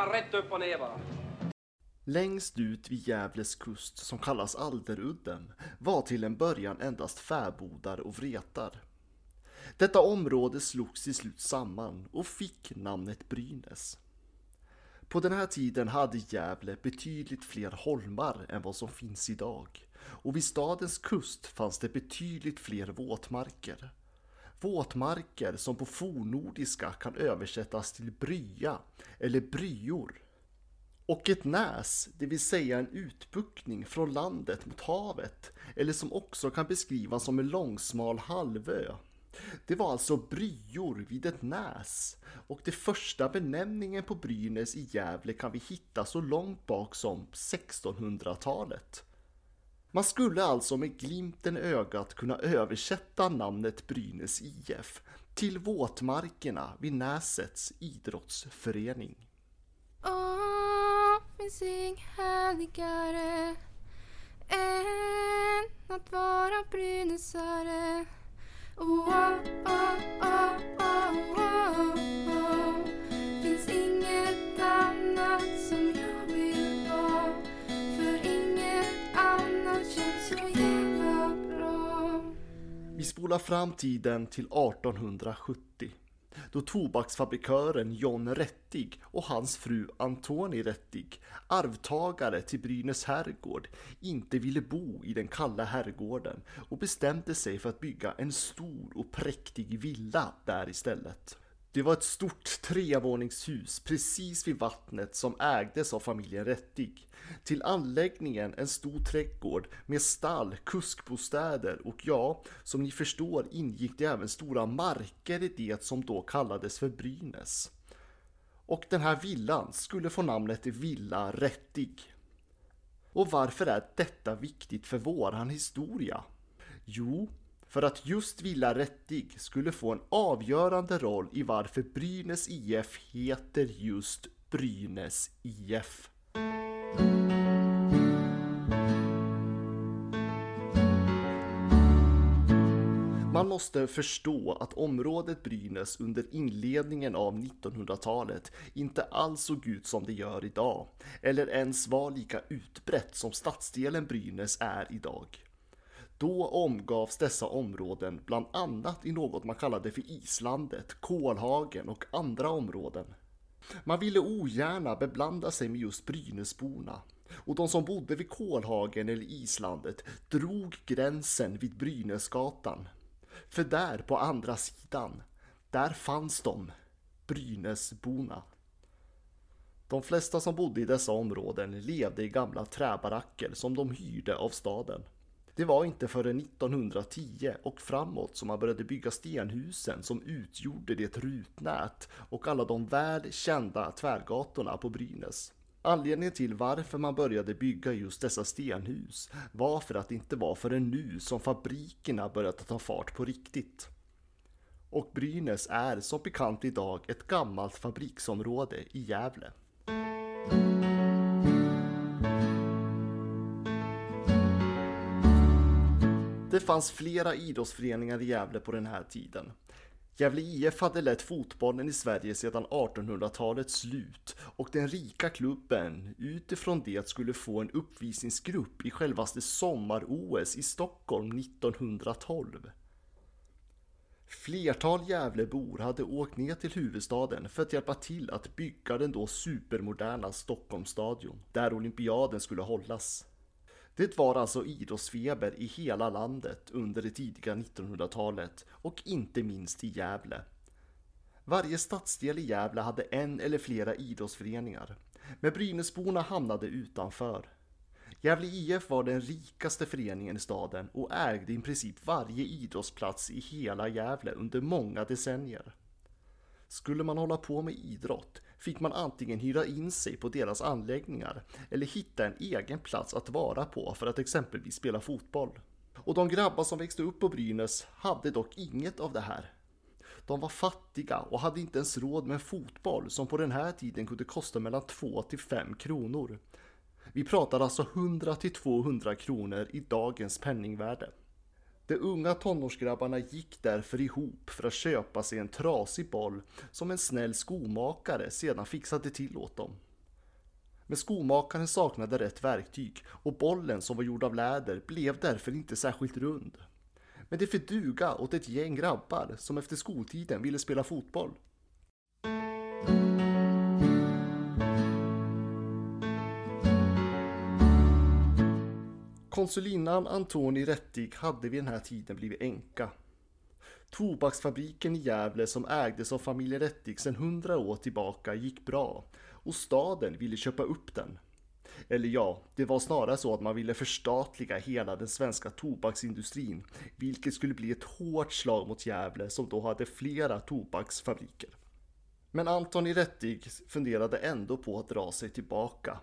bara rätt upp och ner bara. Längst ut vid Gävles kust som kallas Alderudden var till en början endast fäbodar och vretar. Detta område slogs till slut samman och fick namnet Brynäs. På den här tiden hade Gävle betydligt fler holmar än vad som finns idag och vid stadens kust fanns det betydligt fler våtmarker. Våtmarker som på fornnordiska kan översättas till brya eller bryor. Och ett näs, det vill säga en utbuktning från landet mot havet, eller som också kan beskrivas som en långsmal halvö. Det var alltså bryor vid ett näs och det första benämningen på Brynäs i Gävle kan vi hitta så långt bak som 1600-talet. Man skulle alltså med glimten i ögat kunna översätta namnet Brynäs IF till våtmarkerna vid Näsets idrottsförening. Åh, finns inget härligare än att vara brynäsare. Oh, oh, oh, spolar fram tiden till 1870 då tobaksfabrikören John Rättig och hans fru Antoni Rättig, arvtagare till Brynäs herrgård, inte ville bo i den kalla herrgården och bestämde sig för att bygga en stor och präktig villa där istället. Det var ett stort trevåningshus precis vid vattnet som ägdes av familjen Rättig. Till anläggningen en stor trädgård med stall, kuskbostäder och ja, som ni förstår ingick det även stora marker i det som då kallades för Brynäs. Och den här villan skulle få namnet Villa Rättig. Och varför är detta viktigt för våran historia? Jo, för att just Villa Rättig skulle få en avgörande roll i varför Brynäs IF heter just Brynäs IF. Man måste förstå att området Brynäs under inledningen av 1900-talet inte alls såg ut som det gör idag, eller ens var lika utbrett som stadsdelen Brynäs är idag. Då omgavs dessa områden bland annat i något man kallade för Islandet, Kolhagen och andra områden. Man ville ogärna beblanda sig med just Brynäsborna och de som bodde vid Kolhagen eller Islandet drog gränsen vid Brynäsgatan. För där på andra sidan, där fanns de, Brynäsborna. De flesta som bodde i dessa områden levde i gamla träbaracker som de hyrde av staden. Det var inte förrän 1910 och framåt som man började bygga stenhusen som utgjorde det rutnät och alla de väl kända tvärgatorna på Brynäs. Anledningen till varför man började bygga just dessa stenhus var för att det inte var förrän nu som fabrikerna började ta fart på riktigt. Och Brynäs är som bekant idag ett gammalt fabriksområde i Gävle. Det fanns flera idrottsföreningar i Gävle på den här tiden. Gävle IF hade lett fotbollen i Sverige sedan 1800-talets slut och den rika klubben utifrån det skulle få en uppvisningsgrupp i självaste sommar-OS i Stockholm 1912. Flertal Gävlebor hade åkt ner till huvudstaden för att hjälpa till att bygga den då supermoderna Stockholmsstadion där olympiaden skulle hållas. Det var alltså idrottsfeber i hela landet under det tidiga 1900-talet och inte minst i Gävle. Varje stadsdel i Gävle hade en eller flera idrottsföreningar, men Brynäsborna hamnade utanför. Gävle IF var den rikaste föreningen i staden och ägde i princip varje idrottsplats i hela Gävle under många decennier. Skulle man hålla på med idrott fick man antingen hyra in sig på deras anläggningar eller hitta en egen plats att vara på för att exempelvis spela fotboll. Och de grabbar som växte upp på Brynäs hade dock inget av det här. De var fattiga och hade inte ens råd med fotboll som på den här tiden kunde kosta mellan 2 till 5 kronor. Vi pratar alltså 100 till 200 kronor i dagens penningvärde. De unga tonårsgrabbarna gick därför ihop för att köpa sig en trasig boll som en snäll skomakare sedan fixade till åt dem. Men skomakaren saknade rätt verktyg och bollen som var gjord av läder blev därför inte särskilt rund. Men det fick duga åt ett gäng grabbar som efter skoltiden ville spela fotboll. Konsulinnan Antoni Rättig hade vid den här tiden blivit änka. Tobaksfabriken i Gävle som ägdes av familjen Rättig sedan hundra år tillbaka gick bra och staden ville köpa upp den. Eller ja, det var snarare så att man ville förstatliga hela den svenska tobaksindustrin, vilket skulle bli ett hårt slag mot Gävle som då hade flera tobaksfabriker. Men Antoni Rättig funderade ändå på att dra sig tillbaka.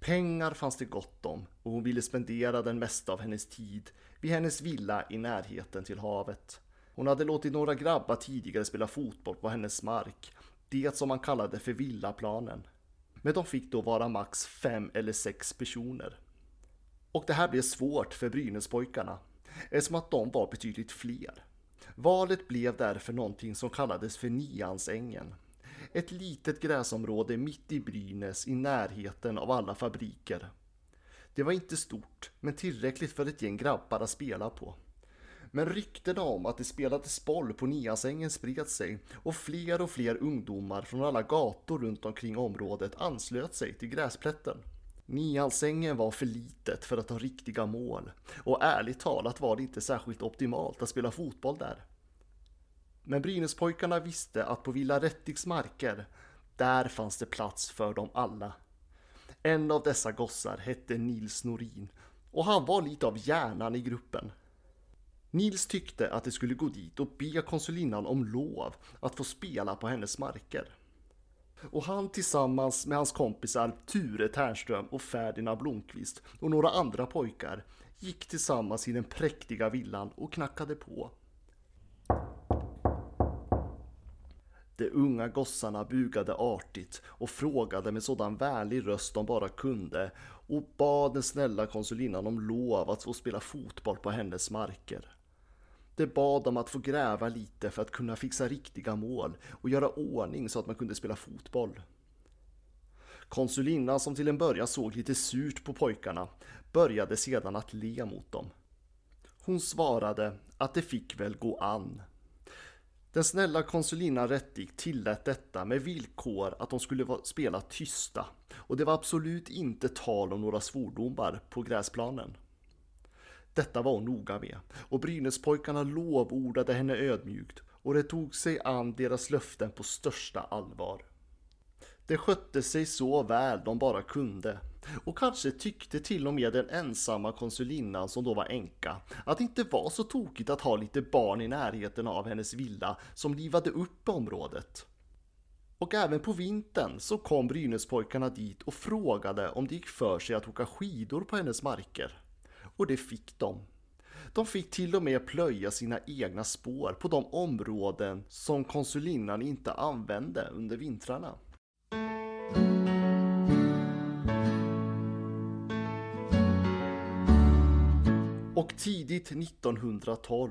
Pengar fanns det gott om och hon ville spendera den mesta av hennes tid vid hennes villa i närheten till havet. Hon hade låtit några grabbar tidigare spela fotboll på hennes mark, det som man kallade för villaplanen. Men de fick då vara max fem eller sex personer. Och det här blev svårt för Brynäspojkarna, eftersom att de var betydligt fler. Valet blev därför någonting som kallades för Niansängen. Ett litet gräsområde mitt i Brynäs i närheten av alla fabriker. Det var inte stort, men tillräckligt för ett gäng grabbar att spela på. Men ryktena om att det spelades boll på Niasängen spred sig och fler och fler ungdomar från alla gator runt omkring området anslöt sig till gräsplätten. Niasängen var för litet för att ha riktiga mål och ärligt talat var det inte särskilt optimalt att spela fotboll där. Men Brynäspojkarna visste att på Villa Rättigs marker, där fanns det plats för dem alla. En av dessa gossar hette Nils Norin och han var lite av hjärnan i gruppen. Nils tyckte att det skulle gå dit och be konsulinnan om lov att få spela på hennes marker. Och han tillsammans med hans kompisar Ture Tärnström och Ferdinand Blomqvist och några andra pojkar gick tillsammans i den präktiga villan och knackade på. De unga gossarna bugade artigt och frågade med sådan vänlig röst de bara kunde och bad den snälla konsulinnan om lov att få spela fotboll på hennes marker. De bad om att få gräva lite för att kunna fixa riktiga mål och göra ordning så att man kunde spela fotboll. Konsulinnan som till en början såg lite surt på pojkarna började sedan att le mot dem. Hon svarade att det fick väl gå an. Den snälla konsulinnan Rättig tillät detta med villkor att de skulle spela tysta och det var absolut inte tal om några svordomar på gräsplanen. Detta var hon noga med och Brynäspojkarna lovordade henne ödmjukt och det tog sig an deras löften på största allvar. De skötte sig så väl de bara kunde och kanske tyckte till och med den ensamma konsulinnan som då var änka att det inte var så tokigt att ha lite barn i närheten av hennes villa som livade upp området. Och även på vintern så kom Brynäspojkarna dit och frågade om det gick för sig att åka skidor på hennes marker. Och det fick de. De fick till och med plöja sina egna spår på de områden som konsulinnan inte använde under vintrarna. Och tidigt 1912,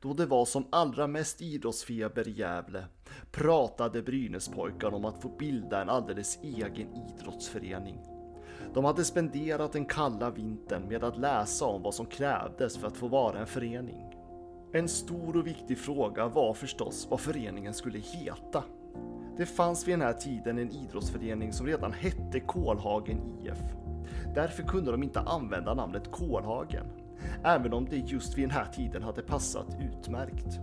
då det var som allra mest idrottsfeber i Gävle, pratade Brynäspojkarna om att få bilda en alldeles egen idrottsförening. De hade spenderat den kalla vintern med att läsa om vad som krävdes för att få vara en förening. En stor och viktig fråga var förstås vad föreningen skulle heta. Det fanns vid den här tiden en idrottsförening som redan hette Kolhagen IF. Därför kunde de inte använda namnet Kolhagen, även om det just vid den här tiden hade passat utmärkt.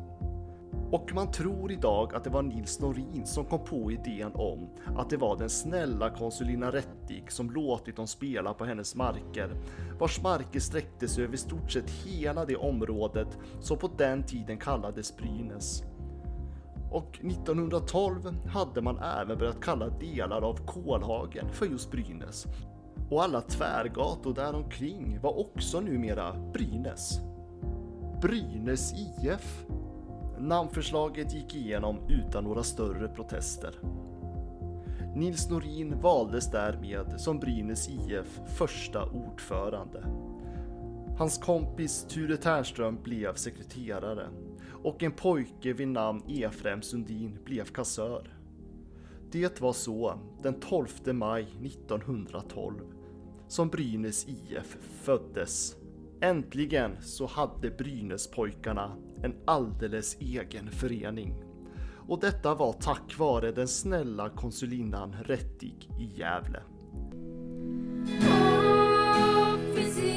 Och man tror idag att det var Nils Norin som kom på idén om att det var den snälla konsulina Rättig som låtit dem spela på hennes marker, vars marker sträckte sig över stort sett hela det området som på den tiden kallades Brynäs. Och 1912 hade man även börjat kalla delar av Kolhagen för just Brynäs. Och alla tvärgator däromkring var också numera Brynäs. Brynäs IF Namnförslaget gick igenom utan några större protester. Nils Norin valdes därmed som Brynäs IF första ordförande. Hans kompis Ture Tärnström blev sekreterare och en pojke vid namn Efrem Sundin blev kassör. Det var så, den 12 maj 1912, som Brynäs IF föddes. Äntligen så hade Brynäspojkarna en alldeles egen förening. Och detta var tack vare den snälla konsulinnan Rättig i Gävle. Officer.